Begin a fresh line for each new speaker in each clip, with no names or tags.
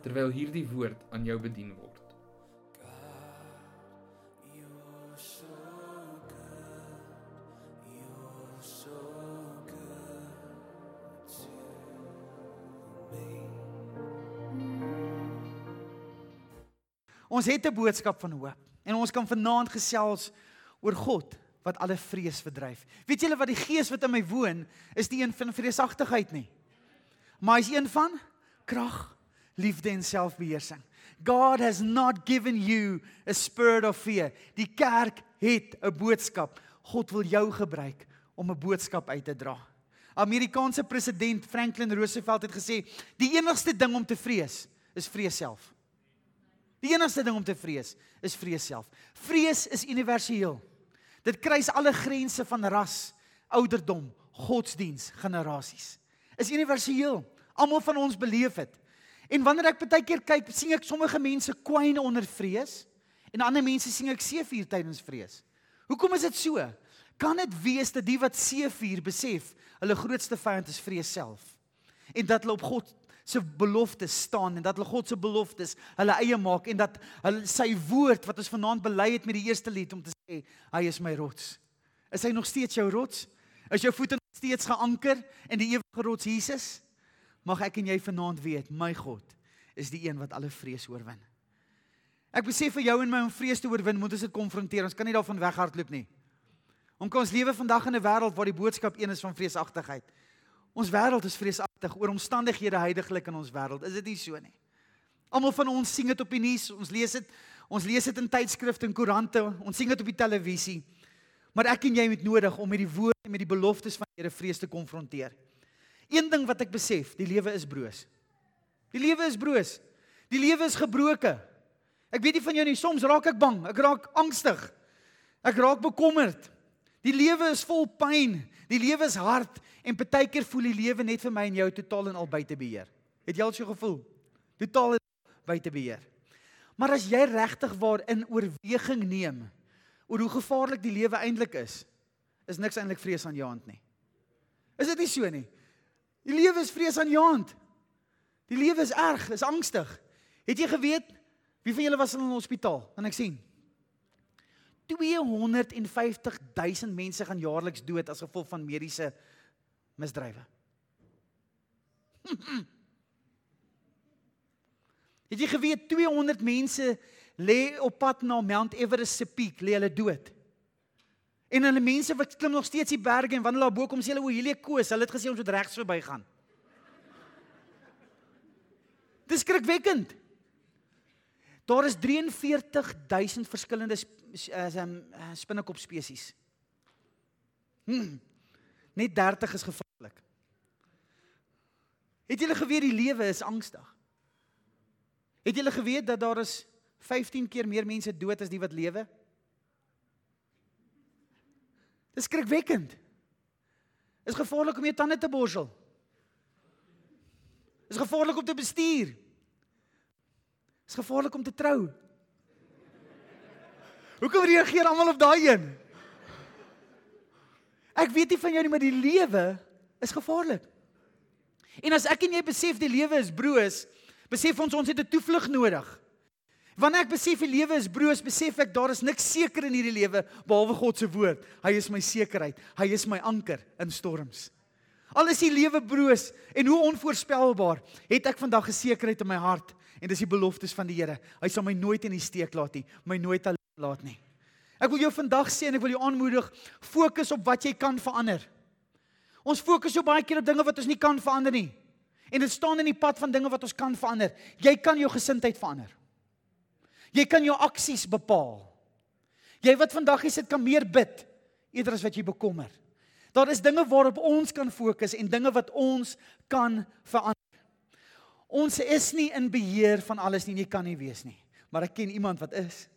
terwyl hierdie woord aan jou bedien word.
Ons het 'n boodskap van hoop en ons kan vanaand gesels oor God wat alle vrees verdryf. Weet julle wat die gees wat in my woon is die een van vreesagtigheid nie. Maar hy's een van krag, liefde en selfbeheersing. God has not given you a spirit of fear. Die kerk het 'n boodskap. God wil jou gebruik om 'n boodskap uit te dra. Amerikaanse president Franklin Roosevelt het gesê, die enigste ding om te vrees is vrees self. Die enigste ding om te vrees is vrees self. Vrees is universeel. Dit kruis alle grense van ras, ouderdom, godsdiens, generasies. Is universeel. Almal van ons beleef dit. En wanneer ek baie keer kyk, sien ek sommige mense kwyn onder vrees en ander mense sien ek seefuur tydens vrees. Hoekom is dit so? Kan dit wees dat die wat seefuur besef, hulle grootste vyand is vrees self? En dat hulle op God se beloftes staan en dat hulle God se beloftes hulle eie maak en dat hulle sy woord wat ons vanaand bely het met die eerste lied om te sê hy is my rots. Is hy nog steeds jou rots? Is jou voete steeds geanker in die ewige rots Jesus? Mag ek en jy vanaand weet, my God is die een wat alle vrees oorwin. Ek besef vir jou en my om vrees te oorwin, moet ons dit konfronteer. Ons kan nie daarvan weghardloop nie. Om ons lewe vandag in 'n wêreld waar die boodskap een is van vreesagtigheid. Ons wêreld is vreesagtig oor omstandighede heidaglik in ons wêreld. Is dit nie so nie? Almal van ons sien dit op die nuus, ons lees dit, ons lees dit in tydskrifte en koerante, ons sien dit op die televisie. Maar ek en jy het nodig om met die woord en met die beloftes van die Here vrees te konfronteer. Een ding wat ek besef, die lewe is broos. Die lewe is broos. Die lewe is gebroke. Ek weet nie van jou nie, soms raak ek bang, ek raak angstig. Ek raak bekommerd. Die lewe is vol pyn. Die lewe is hard en partykeer voel die lewe net vir my en jou totaal en al buite beheer. Het jy al so gevoel? Totaal buite beheer. Maar as jy regtig waar in oorweging neem oor hoe gevaarlik die lewe eintlik is, is niks eintlik vrees aan jou hand nie. Is dit nie so nie? Die lewe is vreesaanjaend. Die lewe is erg, is angstig. Het jy geweet wie van julle was in 'n hospitaal? Kan ek sien? 250 000 mense gaan jaarliks dood as gevolg van mediese misdrywe. Het jy geweet 200 mense lê op pad na Mount Everest se piek, lê hulle dood. En hulle mense wat klim nog steeds die berge en wanneer hulle bo kom sê hulle o, hierdie koes, hulle het gesê ons moet regs verbygaan. Dis skrikwekkend. Daar is 43000 verskillende um, spinnekop spesies. Hmm. Net 30 is gevaarlik. Het julle geweet die lewe is angstig? Het julle geweet dat daar is 15 keer meer mense dood as die wat lewe? Dis skrikwekkend. Is gevaarlik om jou tande te borsel. Is gevaarlik om te bestuur. Is gevaarlik om te trou. Hoekom reageer almal op daai een? Ek weet nie van jou nie, maar die lewe is gevaarlik. En as ek en jy besef die lewe is broos, besef ons ons het 'n toevlug nodig. Wanneer ek besef die lewe is broos, besef ek daar is niks seker in hierdie lewe behalwe God se woord. Hy is my sekerheid. Hy is my anker in storms. Al is die lewe broos en hoe onvoorspelbaar, het ek vandag 'n sekerheid in my hart en dis die beloftes van die Here. Hy sal my nooit in die steek laat nie, my nooit alleen laat nie. Ek wil jou vandag sê en ek wil jou aanmoedig, fokus op wat jy kan verander. Ons fokus so baie keer op dinge wat ons nie kan verander nie. En dit staan in die pad van dinge wat ons kan verander. Jy kan jou gesindheid verander. Jy kan jou aksies bepaal. Jy wat vandag hier sit kan meer bid eerder as wat jy bekommer. Daar is dinge waarop ons kan fokus en dinge wat ons kan verander. Ons is nie in beheer van alles nie, jy kan nie wees nie. Maar ek ken iemand wat is.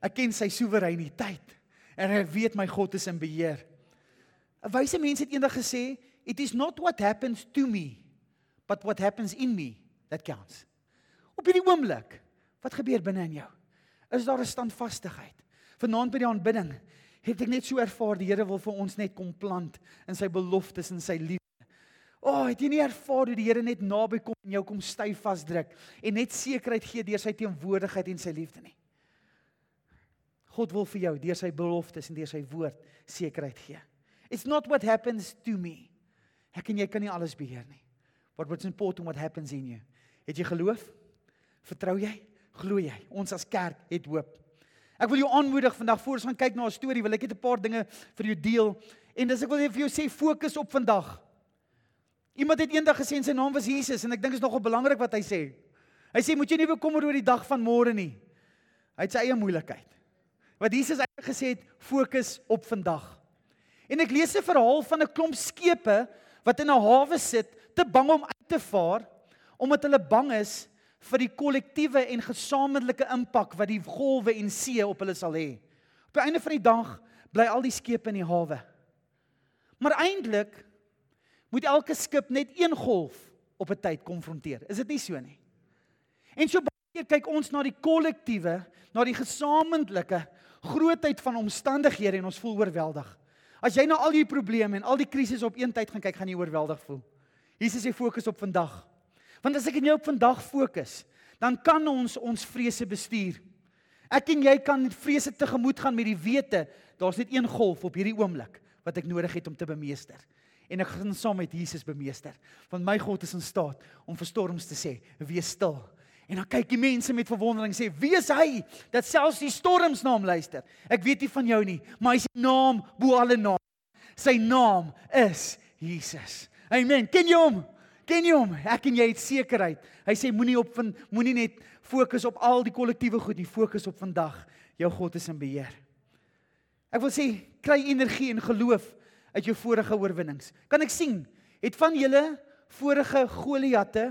Ek ken sy soewereiniteit en ek weet my God is in beheer. 'n Wyse mens het eendag gesê, "It is not what happens to me, but what happens in me that counts." Op hierdie oomblik, wat gebeur binne in jou? Is daar 'n standvastigheid? Vanaand by die aanbidding het ek net so ervaar die Here wil vir ons net kom plant in sy beloftes en sy liefde. O, oh, het jy nie ervaar hoe die Here net naby kom en jou kom styf vasdruk en net sekerheid gee deur sy teenwoordigheid en sy liefde nie? God wil vir jou deur sy beloftes en deur sy woord sekerheid gee. It's not what happens to me. Ek en jy kan nie alles beheer nie. But what's important what happens in you. Het jy geloof? Vertrou jy? Glo jy? Ons as kerk het hoop. Ek wil jou aanmoedig vandag voor ons gaan kyk na 'n storie, wil ek net 'n paar dinge vir jou deel. En dis ek wil vir jou sê fokus op vandag. Iemand het eendag gesê sy naam was Jesus en ek dink dit is nogal belangrik wat hy sê. Hy sê moet jy nie bekommer oor die dag van môre nie. Hy het sy eie moeilikheid. Wat Jesus eintlik gesê het, fokus op vandag. En ek lees 'n verhaal van 'n klomp skepe wat in 'n hawe sit, te bang om uit te vaar omdat hulle bang is vir die kollektiewe en gesamentlike impak wat die golwe en see op hulle sal hê. Op die einde van die dag bly al die skepe in die hawe. Maar eintlik moet elke skip net een golf op 'n tyd konfronteer. Is dit nie so nie? En so baie keer kyk ons na die kollektiewe, na die gesamentlike grootheid van omstandighede en ons voel oorweldig. As jy na al die probleme en al die krisisse op een tyd gaan kyk, gaan jy oorweldig voel. Jesus sê fokus op vandag. Want as ek en jy op vandag fokus, dan kan ons ons vrese bestuur. Ek en jy kan vrese tegemoet gaan met die wete daar's net een golf op hierdie oomblik wat ek nodig het om te bemeester. En ek gaan saam met Jesus bemeester. Want my God is in staat om vir storms te sê, wees stil En dan kyk die mense met verwondering sê: "Wie is hy dat selfs die storms na hom luister?" Ek weet nie van jou nie, maar hy se naam bo alle name. Sy naam is Jesus. Amen. Ken jy hom? Ken jy hom? Ek en jy het sekerheid. Hy sê moenie op van moenie net fokus op al die kollektiewe goed nie, fokus op vandag. Jou God is in beheer. Ek wil sê kry energie en geloof uit jou vorige oorwinnings. Kan ek sien? Het van julle vorige Goliatte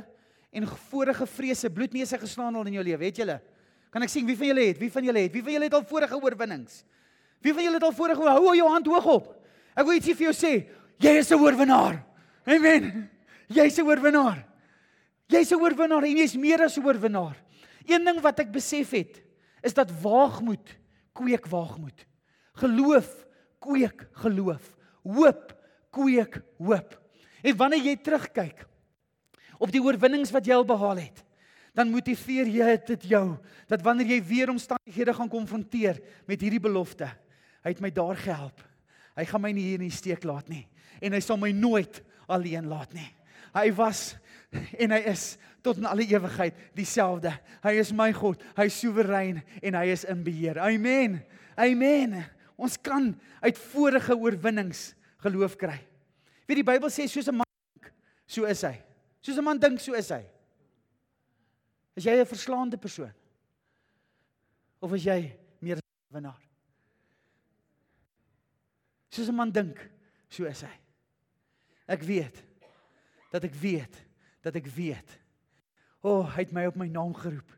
en vorige vrese bloedneuse geslaan al in jou lewe, weet julle? Kan ek sien wie van julle het? Wie van julle het? Wie van julle het al vorige oorwinnings? Wie van julle het al vorige hou jou hand hoog op? Ek wil ietsie vir jou sê. Jy is 'n oorwinnaar. Amen. Jy's 'n oorwinnaar. Jy's 'n oorwinnaar en jy's meer as 'n oorwinnaar. Een ding wat ek besef het, is dat waagmoed kweek waagmoed. Geloof kweek geloof. Hoop kweek hoop. En wanneer jy terugkyk, op die oorwinnings wat jy al behaal het, dan motiveer jy dit jou dat wanneer jy weer omstandighede gaan konfronteer met hierdie belofte, hy het my daar gehelp. Hy gaan my nie hier in die steek laat nie en hy sal my nooit alleen laat nie. Hy was en hy is tot in alle ewigheid dieselfde. Hy is my God, hy is soewerein en hy is in beheer. Amen. Amen. Ons kan uit vorige oorwinnings geloof kry. Wie die Bybel sê soos 'n man so is hy. Soos 'n man dink, so is hy. Is jy 'n verslaande persoon? Of is jy meer 'n winnaar? Soos 'n man dink, so is hy. Ek weet dat ek weet dat ek weet. O, oh, hy het my op my naam geroep.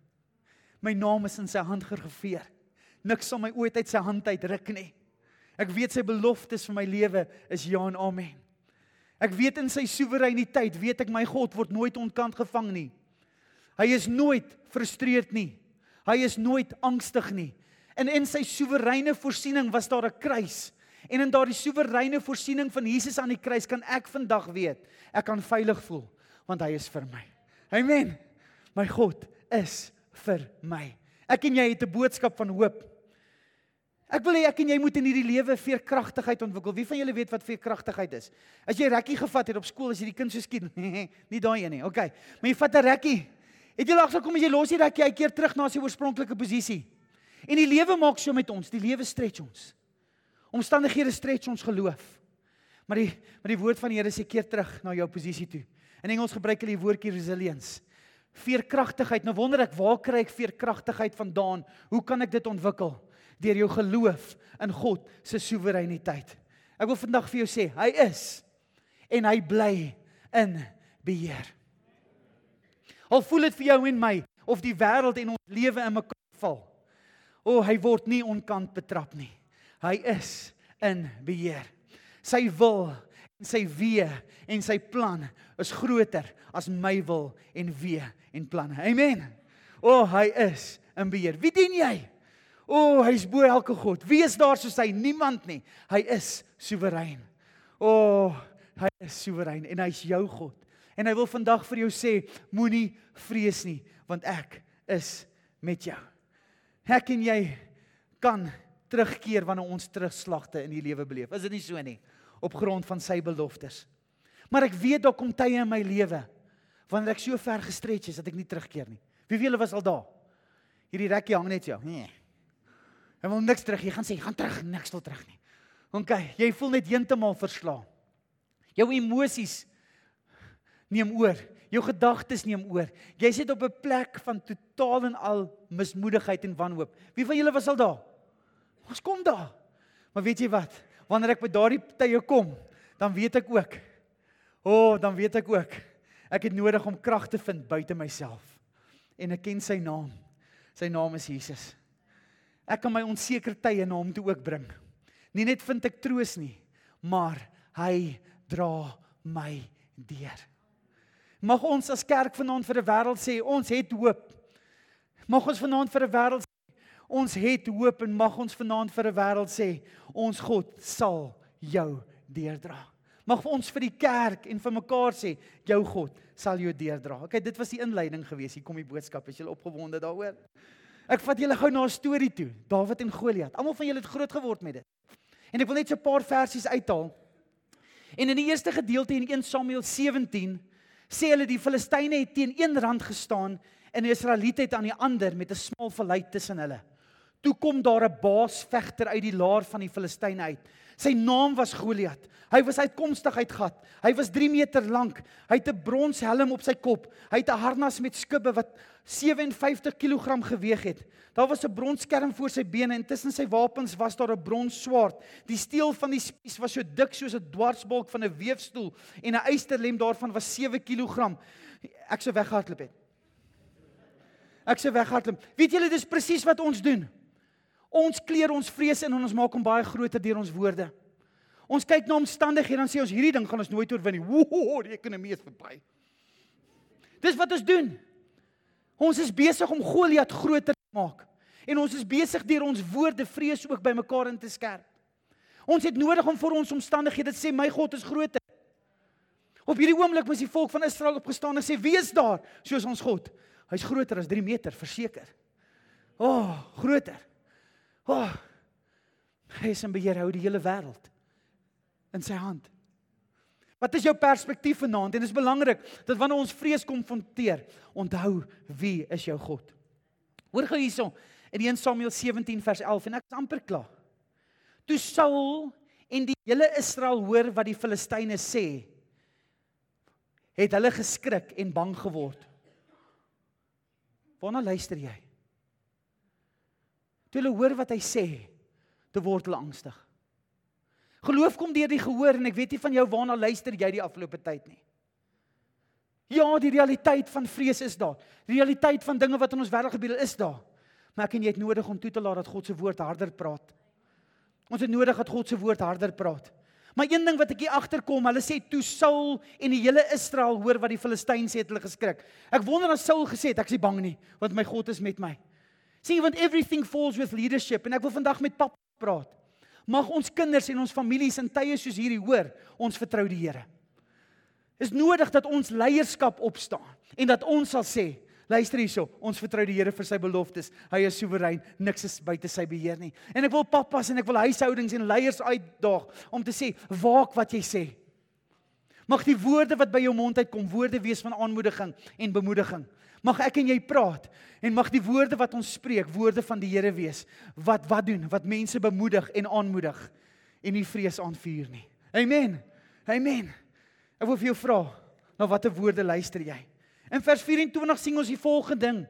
My naam is in sy hand gegraveer. Niks sal my ooit uit sy hand uitruk nie. Ek weet sy beloftes vir my lewe is ja en amen. Ek weet in sy soewereiniteit, weet ek my God word nooit ontkant gevang nie. Hy is nooit frustreerd nie. Hy is nooit angstig nie. En in sy soewereine voorsiening was daar 'n kruis. En in daardie soewereine voorsiening van Jesus aan die kruis kan ek vandag weet, ek kan veilig voel want hy is vir my. Amen. My God is vir my. Ek en jy het 'n boodskap van hoop. Ek wil hê ek en jy moet in hierdie lewe veerkragtigheid ontwikkel. Wie van julle weet wat veerkragtigheid is? As jy rekkie gevat het op skool, as jy die kind so skiet, nie daai een nie. OK. Maar jy vat 'n rekkie. Het jy agterkom as jy los die rekkie uit keer terug na sy oorspronklike posisie. En die lewe maak so met ons. Die lewe stretch ons. Omstandighede stretch ons geloof. Maar die maar die woord van die Here sê keer terug na jou posisie toe. In Engels gebruik hulle die woordjie resilience. Veerkragtigheid. Nou wonder ek, waar kry ek veerkragtigheid vandaan? Hoe kan ek dit ontwikkel? deur jou geloof in God se soewereiniteit. Ek wil vandag vir jou sê, hy is en hy bly in beheer. Al voel dit vir jou en my of die wêreld en ons lewe in mekaar val. O, hy word nie onkant betrap nie. Hy is in beheer. Sy wil en sy wee en sy plan is groter as my wil en wee en planne. Amen. O, hy is in beheer. Wie dien jy? O, hy's bo elke god. Wie is daar soos hy? Niemand nie. Hy is soewerein. O, hy is soewerein en hy's jou God. En hy wil vandag vir jou sê, moenie vrees nie, want ek is met jou. Ek en jy kan terugkeer wanneer ons terugslagte in die lewe beleef. Is dit nie so nie? Op grond van sy beloftes. Maar ek weet daar kom tye in my lewe wanneer ek so ver gestretch is dat ek nie terugkeer nie. Wie wie was al daar? Hierdie rekkie hang net jou. Nee. Hy wil niks terug. Jy gaan sê, "Gaan terug, niks wil terug nie." OK, jy voel net heeltemal verslae. Jou emosies neem oor. Jou gedagtes neem oor. Jy sit op 'n plek van totaal en al mismoedigheid en wanhoop. Wie van julle was al daar? Ons kom daar. Maar weet jy wat? Wanneer ek by daardie tye kom, dan weet ek ook. O, oh, dan weet ek ook. Ek het nodig om krag te vind buite myself. En ek ken sy naam. Sy naam is Jesus. Ek kan my onseker tye na hom toe ook bring. Nie net vind ek troos nie, maar hy dra my deur. Mag ons as kerk vanaand vir 'n wêreld sê ons het hoop. Mag ons vanaand vir 'n wêreld Ons het hoop en mag ons vanaand vir 'n wêreld sê, ons God sal jou deurdra. Mag ons vir die kerk en vir mekaar sê, jou God sal jou deurdra. Okay, dit was die inleiding gewees. Hier kom die boodskap. Is julle opgewonde daaroor? Ek vat julle gou na 'n storie toe. Dawid en Goliat. Almal van julle het groot geword met dit. En ek wil net so 'n paar versies uithaal. En in die eerste gedeelte in 1 Samuel 17 sê hulle die Filistyne het teen een rand gestaan en die Israeliete het aan die ander met 'n smal vallei tussen hulle. Toe kom daar 'n baasvegter uit die laar van die Filistyne uit. Sy naam was Goliat. Hy was uitkomstig uit gat. Hy was 3 meter lank. Hy het 'n bronshelm op sy kop. Hy het 'n harnas met skubbe wat 57 kg geweg het. Daar was 'n bronskerm voor sy bene en tussen sy wapens was daar 'n bronsswaard. Die steel van die spies was so dik soos 'n dwarsbalk van 'n weefstoel en 'n eysterlem daarvan was 7 kg. Ek sou weghardloop het. Ek sou weghardloop. Weet julle dis presies wat ons doen. Ons kleer ons vrese en ons maak hom baie groter deur ons woorde. Ons kyk na omstandighede en dan sê ons hierdie ding gaan ons nooit oorwin nie. Woehoe, die ekonomie is verby. Dis wat ons doen. Ons is besig om Goliat groter te maak. En ons is besig deur ons woorde vrees ook by mekaar in te skerp. Ons het nodig om vir ons omstandighede te sê my God is groter. Op hierdie oomblik moes die volk van Israel opgestaan en sê wie is daar soos ons God? Hy's groter as 3 meter, verseker. O, oh, groter. Oh, hy is in beheer hou die hele wêreld in sy hand. Wat is jou perspektief vanaand? En dit is belangrik dat wanneer ons vrees konfronteer, onthou wie is jou God. Hoor gou hierson in 1 Samuel 17 vers 11 en ek is amper klaar. Toe Saul en die hele Israel hoor wat die Filistyne sê, het hulle geskrik en bang geword. Waarna luister jy? Toe hulle hoor wat hy sê, te word hulle angstig. Geloof kom deur die gehoor en ek weet nie van jou waarna luister jy die afgelope tyd nie. Ja, die realiteit van vrees is daar. Die realiteit van dinge wat in ons wêreld gebeur is daar. Maar ek en jy het nodig om toe te laat dat God se woord harder praat. Ons het nodig dat God se woord harder praat. Maar een ding wat ek hier agterkom, hulle sê toe Saul en die hele Israel hoor wat die Filistyne sê, het hulle geskrik. Ek wonder as Saul gesê het ek is bang nie, want my God is met my. Sien, want everything falls with leadership en ek wil vandag met pap praat. Mag ons kinders en ons families in tye soos hierdie hoor, ons vertrou die Here. Is nodig dat ons leierskap opstaan en dat ons sal sê, luister hierso, ons vertrou die Here vir sy beloftes. Hy is soewerein, niks is buite sy beheer nie. En ek wil pappas en ek wil huishoudings en leiers uitdaag om te sê, waak wat jy sê. Mag die woorde wat by jou mond uitkom, woorde wees van aanmoediging en bemoediging. Mag ek en jy praat en mag die woorde wat ons spreek woorde van die Here wees wat wat doen, wat mense bemoedig en aanmoedig en nie vrees aanvuur nie. Amen. Amen. Ek wil vir jou vra, na watter woorde luister jy? In vers 24 sien ons die volgende ding.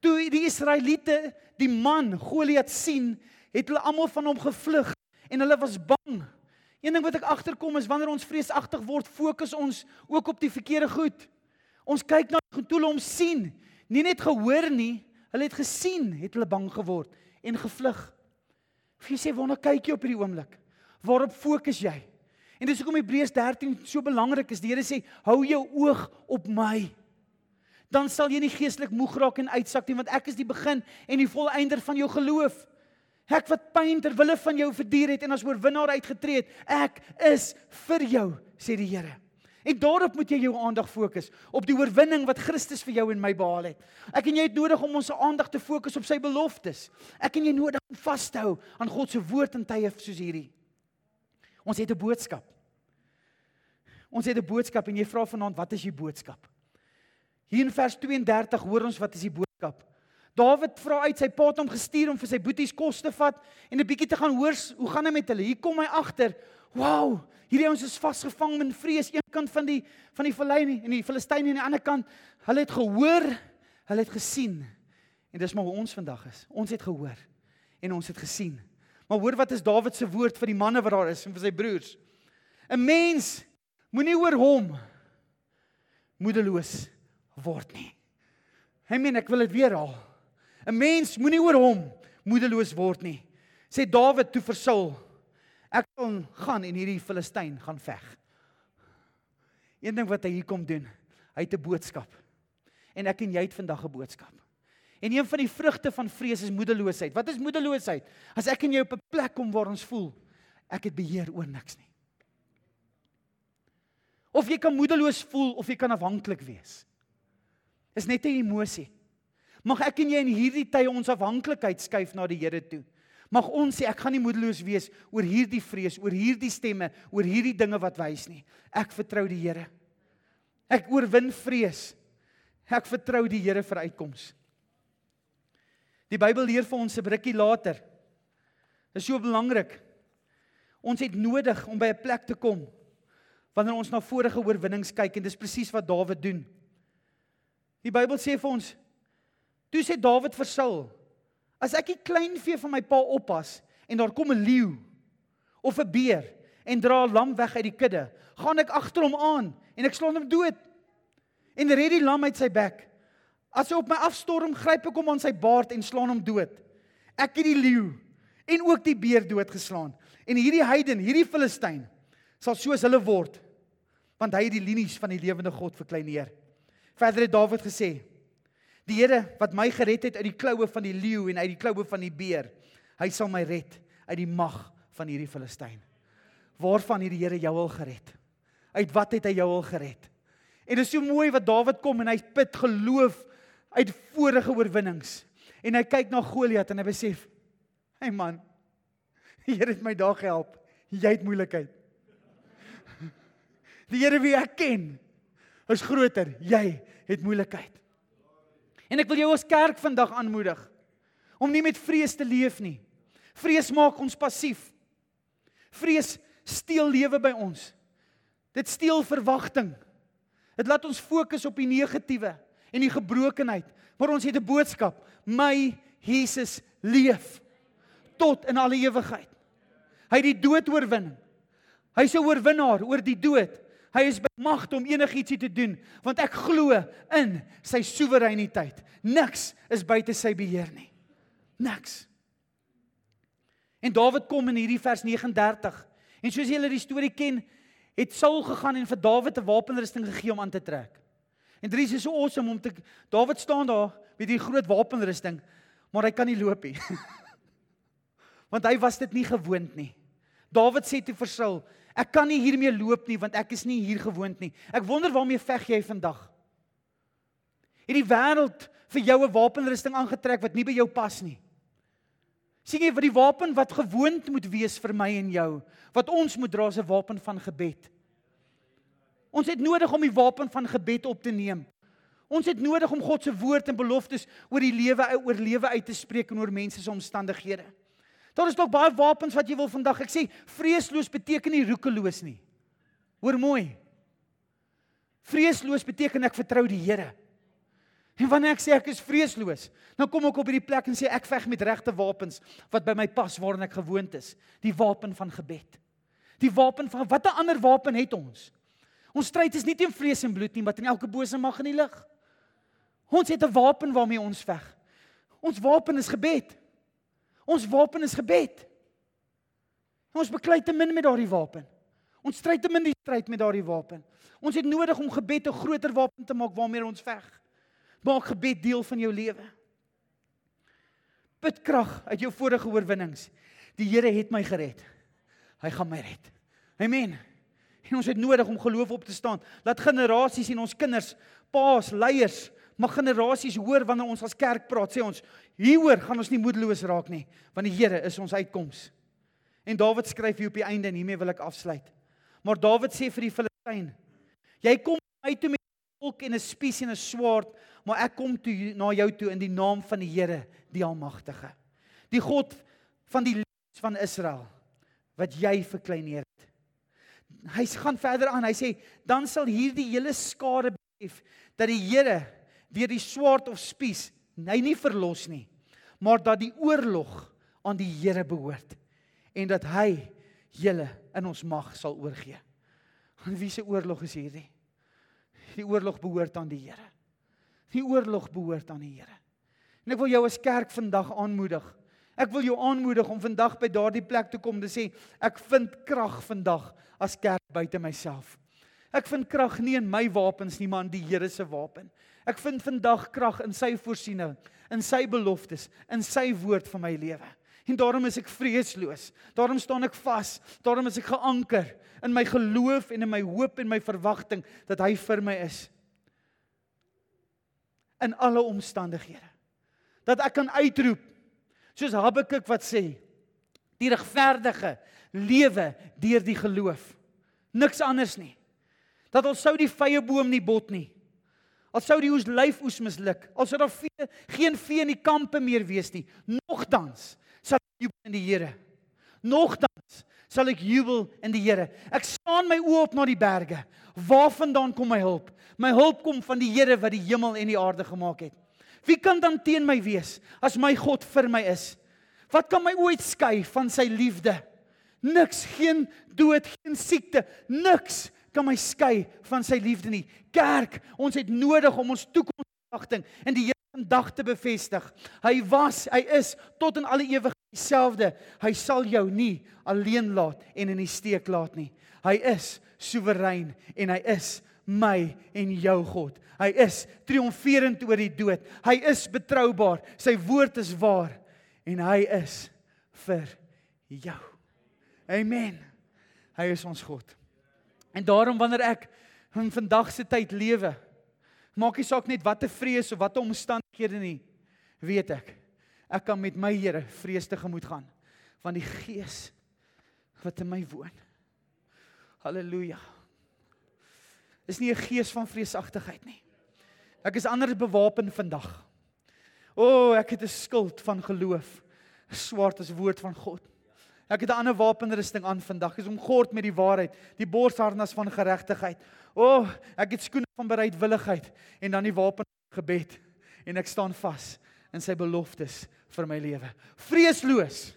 Toe die Israeliete die man Goliat sien, het hulle almal van hom gevlug en hulle was bang. Een ding wat ek agterkom is wanneer ons vreesagtig word, fokus ons ook op die verkeerde goed. Ons kyk na toe hulle hom sien, nie net gehoor nie, hulle het gesien, het hulle bang geword en gevlug. Wie sê waarna kyk jy op hierdie oomblik? Waarop fokus jy? En dis hoekom Hebreërs 13 so belangrik is. Die Here sê, hou jou oog op my. Dan sal jy nie geestelik moeg raak en uitsak nie, want ek is die begin en die volëinder van jou geloof. Ek wat pyn ter wille van jou verduur het en as oorwinnaar uitgetree het, ek is vir jou, sê die Here. En daarop moet jy jou aandag fokus op die oorwinning wat Christus vir jou en my behaal het. Ek en jy het nodig om ons aandag te fokus op sy beloftes. Ek en jy nodig om vas te hou aan God se woord in tye soos hierdie. Ons het 'n boodskap. Ons het 'n boodskap en jy vra vanaand wat is die boodskap? Hier in vers 32 hoor ons wat is die boodskap. Dawid vra uit sy pa het hom gestuur om vir sy boeties kos te vat en 'n bietjie te gaan hoor hoe gaan dit met hulle. Hier kom hy agter Wow, hierdie ouens is vasgevang in vrees een kant van die van die vallei nie en die Filistyne aan die ander kant. Hulle het gehoor, hulle het gesien. En dis maar hoe ons vandag is. Ons het gehoor en ons het gesien. Maar hoor wat is Dawid se woord vir die manne wat daar is en vir sy broers? 'n Mens moenie oor hom moedeloos word nie. Hy meen ek wil dit weer haal. 'n Mens moenie oor hom moedeloos word nie. Sê Dawid toe vir Saul Ek gaan gaan en hierdie Filistyn gaan veg. Een ding wat hy hier kom doen, hy het 'n boodskap. En ek en jy het vandag 'n boodskap. En een van die vrugte van vrees is moedeloosheid. Wat is moedeloosheid? As ek en jy op 'n plek kom waar ons voel ek het beheer oor niks nie. Of jy kan moedeloos voel of jy kan afhanklik wees. Is net 'n emosie. Mag ek en jy in hierdie tye ons afhanklikheid skuif na die Here toe. Mag ons sê ek gaan nie moedeloos wees oor hierdie vrees, oor hierdie stemme, oor hierdie dinge wat wys nie. Ek vertrou die Here. Ek oorwin vrees. Ek vertrou die Here vir uitkoms. Die Bybel leer vir ons 'n brukkie later. Dit is so belangrik. Ons het nodig om by 'n plek te kom wanneer ons na vorige oorwinnings kyk en dis presies wat Dawid doen. Die Bybel sê vir ons toe sê Dawid vir Saul As ek die klein vee van my pa oppas en daar kom 'n leeu of 'n beer en dra 'n lam weg uit die kudde, gaan ek agter hom aan en ek slaan hom dood en red die lam uit sy bek. As hy op my afstorm, gryp ek hom aan sy baard en slaan hom dood. Ek het die leeu en ook die beer doodgeslaan. En hierdie heiden, hierdie Filistyn, sal soos hulle word, want hy het die linies van die lewende God verkleineer. Verder het Dawid gesê: Die Here wat my gered het uit die kloue van die leeu en uit die kloue van die beer, hy sal my red uit die mag van hierdie Filistyn. Waarvan het die Here jou al gered? Uit wat het hy jou al gered? En dit is so mooi wat Dawid kom en hy put geloof uit vorige oorwinnings. En hy kyk na Goliat en hy besef, "Hey man, die Here het my daar gehelp. Jy het moeilikheid." Die Here wie ek ken, is groter. Jy het moeilikheid. En ek wil jou as kerk vandag aanmoedig om nie met vrees te leef nie. Vrees maak ons passief. Vrees steel lewe by ons. Dit steel verwagting. Dit laat ons fokus op die negatiewe en die gebrokenheid. Maar ons het 'n boodskap: My Jesus leef tot in alle ewigheid. Hy het die dood oorwin. Hy's 'n oorwinnaar oor die dood. Hy is bemagtig om enigiets te doen want ek glo in sy soewereiniteit. Niks is buite sy beheer nie. Niks. En Dawid kom in hierdie vers 39. En soos julle die storie ken, het Saul gegaan en vir Dawid 'n wapenrusting gegee om aan te trek. En Dries is so awesome om te Dawid staan daar met die groot wapenrusting, maar hy kan nie loop nie. want hy was dit nie gewoond nie. Dawid sê toe vir Saul, Ek kan nie hiermee loop nie want ek is nie hier gewoond nie. Ek wonder waarmee veg jy vandag? Het die wêreld vir jou 'n wapenrusting aangetrek wat nie by jou pas nie? Sien jy wat die wapen wat gewoond moet wees vir my en jou, wat ons moet dra is 'n wapen van gebed. Ons het nodig om die wapen van gebed op te neem. Ons het nodig om God se woord en beloftes oor die lewe oor lewe uit te spreek en oor mense se omstandighede. Daar is dalk baie wapens wat jy wil vandag. Ek sê vreesloos beteken nie roekeloos nie. Hoor mooi. Vreesloos beteken ek vertrou die Here. En wanneer ek sê ek is vreesloos, dan kom ek op hierdie plek en sê ek veg met regte wapens wat by my pas waarin ek gewoond is. Die wapen van gebed. Die wapen van watter ander wapen het ons? Ons stryd is nie teen vlees en bloed nie, maar teen elke bose mag in die lig. Ons het 'n wapen waarmee ons veg. Ons wapen is gebed. Ons wapen is gebed. Ons beklei te min met daardie wapen. Ons stryd te min die stryd met daardie wapen. Ons het nodig om gebed 'n groter wapen te maak waarmee ons veg. Maak gebed deel van jou lewe. Put krag uit jou vorige oorwinnings. Die Here het my gered. Hy gaan my red. Amen. En ons het nodig om geloof op te staan. Laat generasies en ons kinders, paas, leiers, mag generasies hoor wanneer ons as kerk praat, sê ons, hieroor gaan ons nie moedeloos raak nie, want die Here is ons uitkoms. En Dawid skryf hier op die einde en hiermee wil ek afsluit. Maar Dawid sê vir die Filistyn: Jy kom my toe met 'n volk en 'n spies en 'n swaard, maar ek kom toe na jou toe in die naam van die Here, die Almagtige. Die God van die lewens van Israel wat jy verkleineer het. Hy gaan verder aan. Hy sê dan sal hierdie hele skare besef dat die Here deur die swaard of spies hy nie verlos nie, maar dat die oorlog aan die Here behoort en dat hy julle in ons mag sal oorgee. En wie se oorlog is hierdie? Die oorlog behoort aan die Here. Die oorlog behoort aan die Here. En ek wil jou as kerk vandag aanmoedig. Ek wil jou aanmoedig om vandag by daardie plek te kom te sê ek vind krag vandag as kerk buite myself. Ek vind krag nie in my wapens nie, maar in die Here se wapen. Ek vind vandag krag in sy voorsiening, in sy beloftes, in sy woord vir my lewe. En daarom is ek vreesloos. Daarom staan ek vas. Daarom is ek geanker in my geloof en in my hoop en my verwagting dat hy vir my is. In alle omstandighede. Dat ek kan uitroep soos Habakuk wat sê: Die regverdige lewe deur die geloof. Niks anders nie. Dat al sou die vrye boom nie bot nie. Al sou die oes lyfoes misluk, al sou daar vee, geen vee in die kampe meer wees nie, nogtans jubel in die Here. Nogtans sal ek jubel in die Here. Ek staan my oë op na die berge. Waarvandaan kom my hulp? My hulp kom van die Here wat die hemel en die aarde gemaak het. Wie kan dan teen my wees as my God vir my is? Wat kan my ooit skei van sy liefde? Niks, geen dood, geen siekte, niks kan my skei van sy liefde nie. Kerk, ons het nodig om ons toekomsverwagting in die Here vandag te bevestig. Hy was, hy is tot in alle ewigheid dieselfde. Hy sal jou nie alleen laat en in die steek laat nie. Hy is soewerein en hy is my en jou God. Hy is triomferend oor die dood. Hy is betroubaar. Sy woord is waar en hy is vir jou. Amen. Hy is ons God. En daarom wanneer ek in vandag se tyd lewe, maak nie saak net watter vrees of watter omstandighede nie, weet ek ek kan met my Here vrees te gemoed gaan van die Gees wat in my woon. Halleluja. Is nie 'n gees van vreesagtigheid nie. Ek is anders bewapen vandag. O, oh, ek het 'n skild van geloof, swart as woord van God. Ek het 'n ander wapenrusting aan vandag, is omgord met die waarheid, die borsharnas van geregtigheid. O, oh, ek het skoene van bereidwilligheid en dan die wapen gebed en ek staan vas in sy beloftes vir my lewe. Vreesloos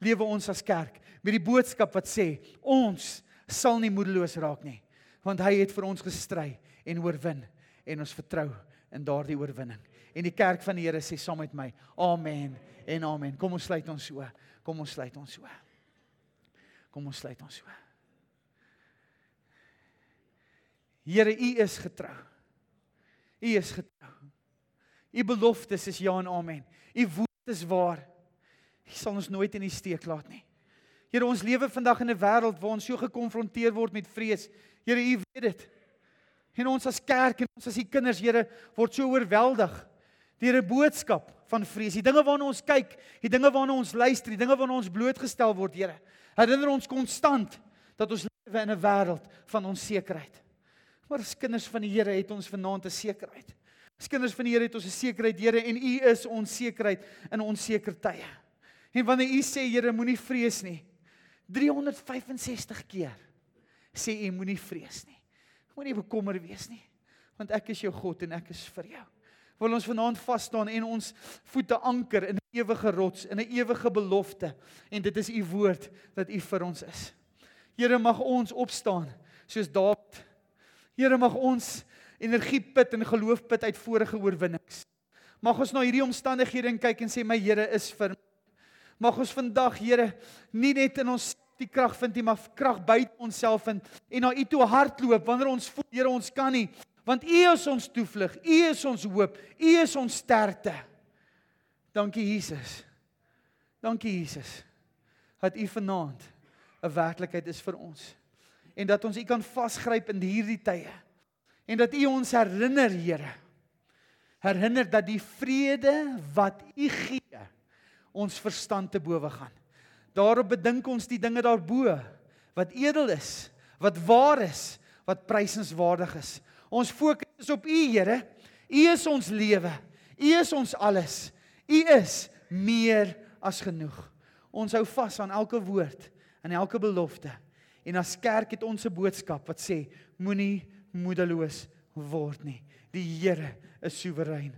lewe ons as kerk met die boodskap wat sê ons sal nie moedeloos raak nie want hy het vir ons gestry en oorwin en ons vertrou in daardie oorwinning. En die kerk van die Here sê saam met my: Amen en amen. Kom ons sluit ons so. Kom ons sluit ons so. Kom ons sluit ons so. Here, U is getrou. U is getrou. U beloftes is ja en amen. U woord is waar. U sal ons nooit in die steek laat nie. Here, ons lewe vandag in 'n wêreld waar ons so gekonfronteer word met vrees. Here, U weet dit. En ons as kerk en ons as U kinders, Here, word so oorweldig deur 'n boodskap van vrees. Die dinge waarna ons kyk, die dinge waarna ons luister, die dinge waarna ons blootgestel word, Here. Herinner ons konstant dat ons lewe in 'n wêreld van onsekerheid. Maar as kinders van die Here het ons vanaand 'n sekerheid. As kinders van die Here het ons 'n sekerheid, Here, en U is ons sekerheid in onseker tye. En wanneer U sê, Here, moenie vrees nie. 365 keer sê U moenie vrees nie. Moenie bekommer wees nie, want ek is jou God en ek is vir jou. Wil ons vanaand vas staan en ons voete anker in ewige rots, in 'n ewige belofte en dit is U woord dat U vir ons is. Here mag ons opstaan soos Dawid Here mag ons energie put en geloof put uit vorige oorwinnings. Mag ons na hierdie omstandighede kyk en sê my Here is vir Mag ons vandag Here nie net in ons die krag vind nie, maar krag buite onsself vind en na U toe hardloop wanneer ons voel Here ons kan nie, want U is ons toevlug, U is ons hoop, U is ons sterkte. Dankie Jesus. Dankie Jesus. Dat U vanaand 'n werklikheid is vir ons en dat ons U kan vasgryp in hierdie tye. En dat U ons herinner, Here. Herinner dat die vrede wat U gee ons verstand te bowe gaan. Daarop bedink ons die dinge daarbo wat edel is, wat waar is, wat prysenswaardig is. Ons fokus is op U, Here. U is ons lewe. U is ons alles. U is meer as genoeg. Ons hou vas aan elke woord en elke belofte. En as kerk het ons 'n boodskap wat sê moenie moedeloos word nie. Die Here is soewerein.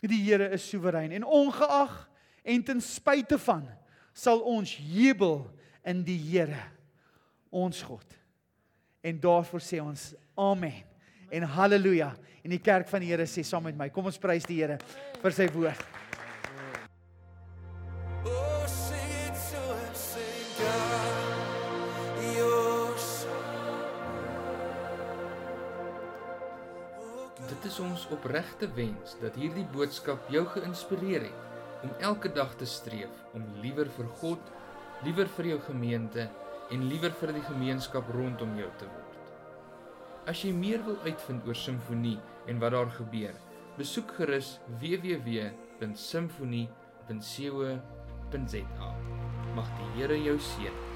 Die Here is soewerein en ongeag en ten spyte van sal ons jubel in die Here ons God. En daarvoor sê ons amen en haleluja. En die kerk van die Here sê saam met my, kom ons prys die Here vir sy woord.
Dit is ons opregte wens dat hierdie boodskap jou geïnspireer het om elke dag te streef om liewer vir God, liewer vir jou gemeente en liewer vir die gemeenskap rondom jou te word. As jy meer wil uitvind oor simfonie en wat daar gebeur, besoek gerus www.simfonie.co.za. Mag die Here jou seën.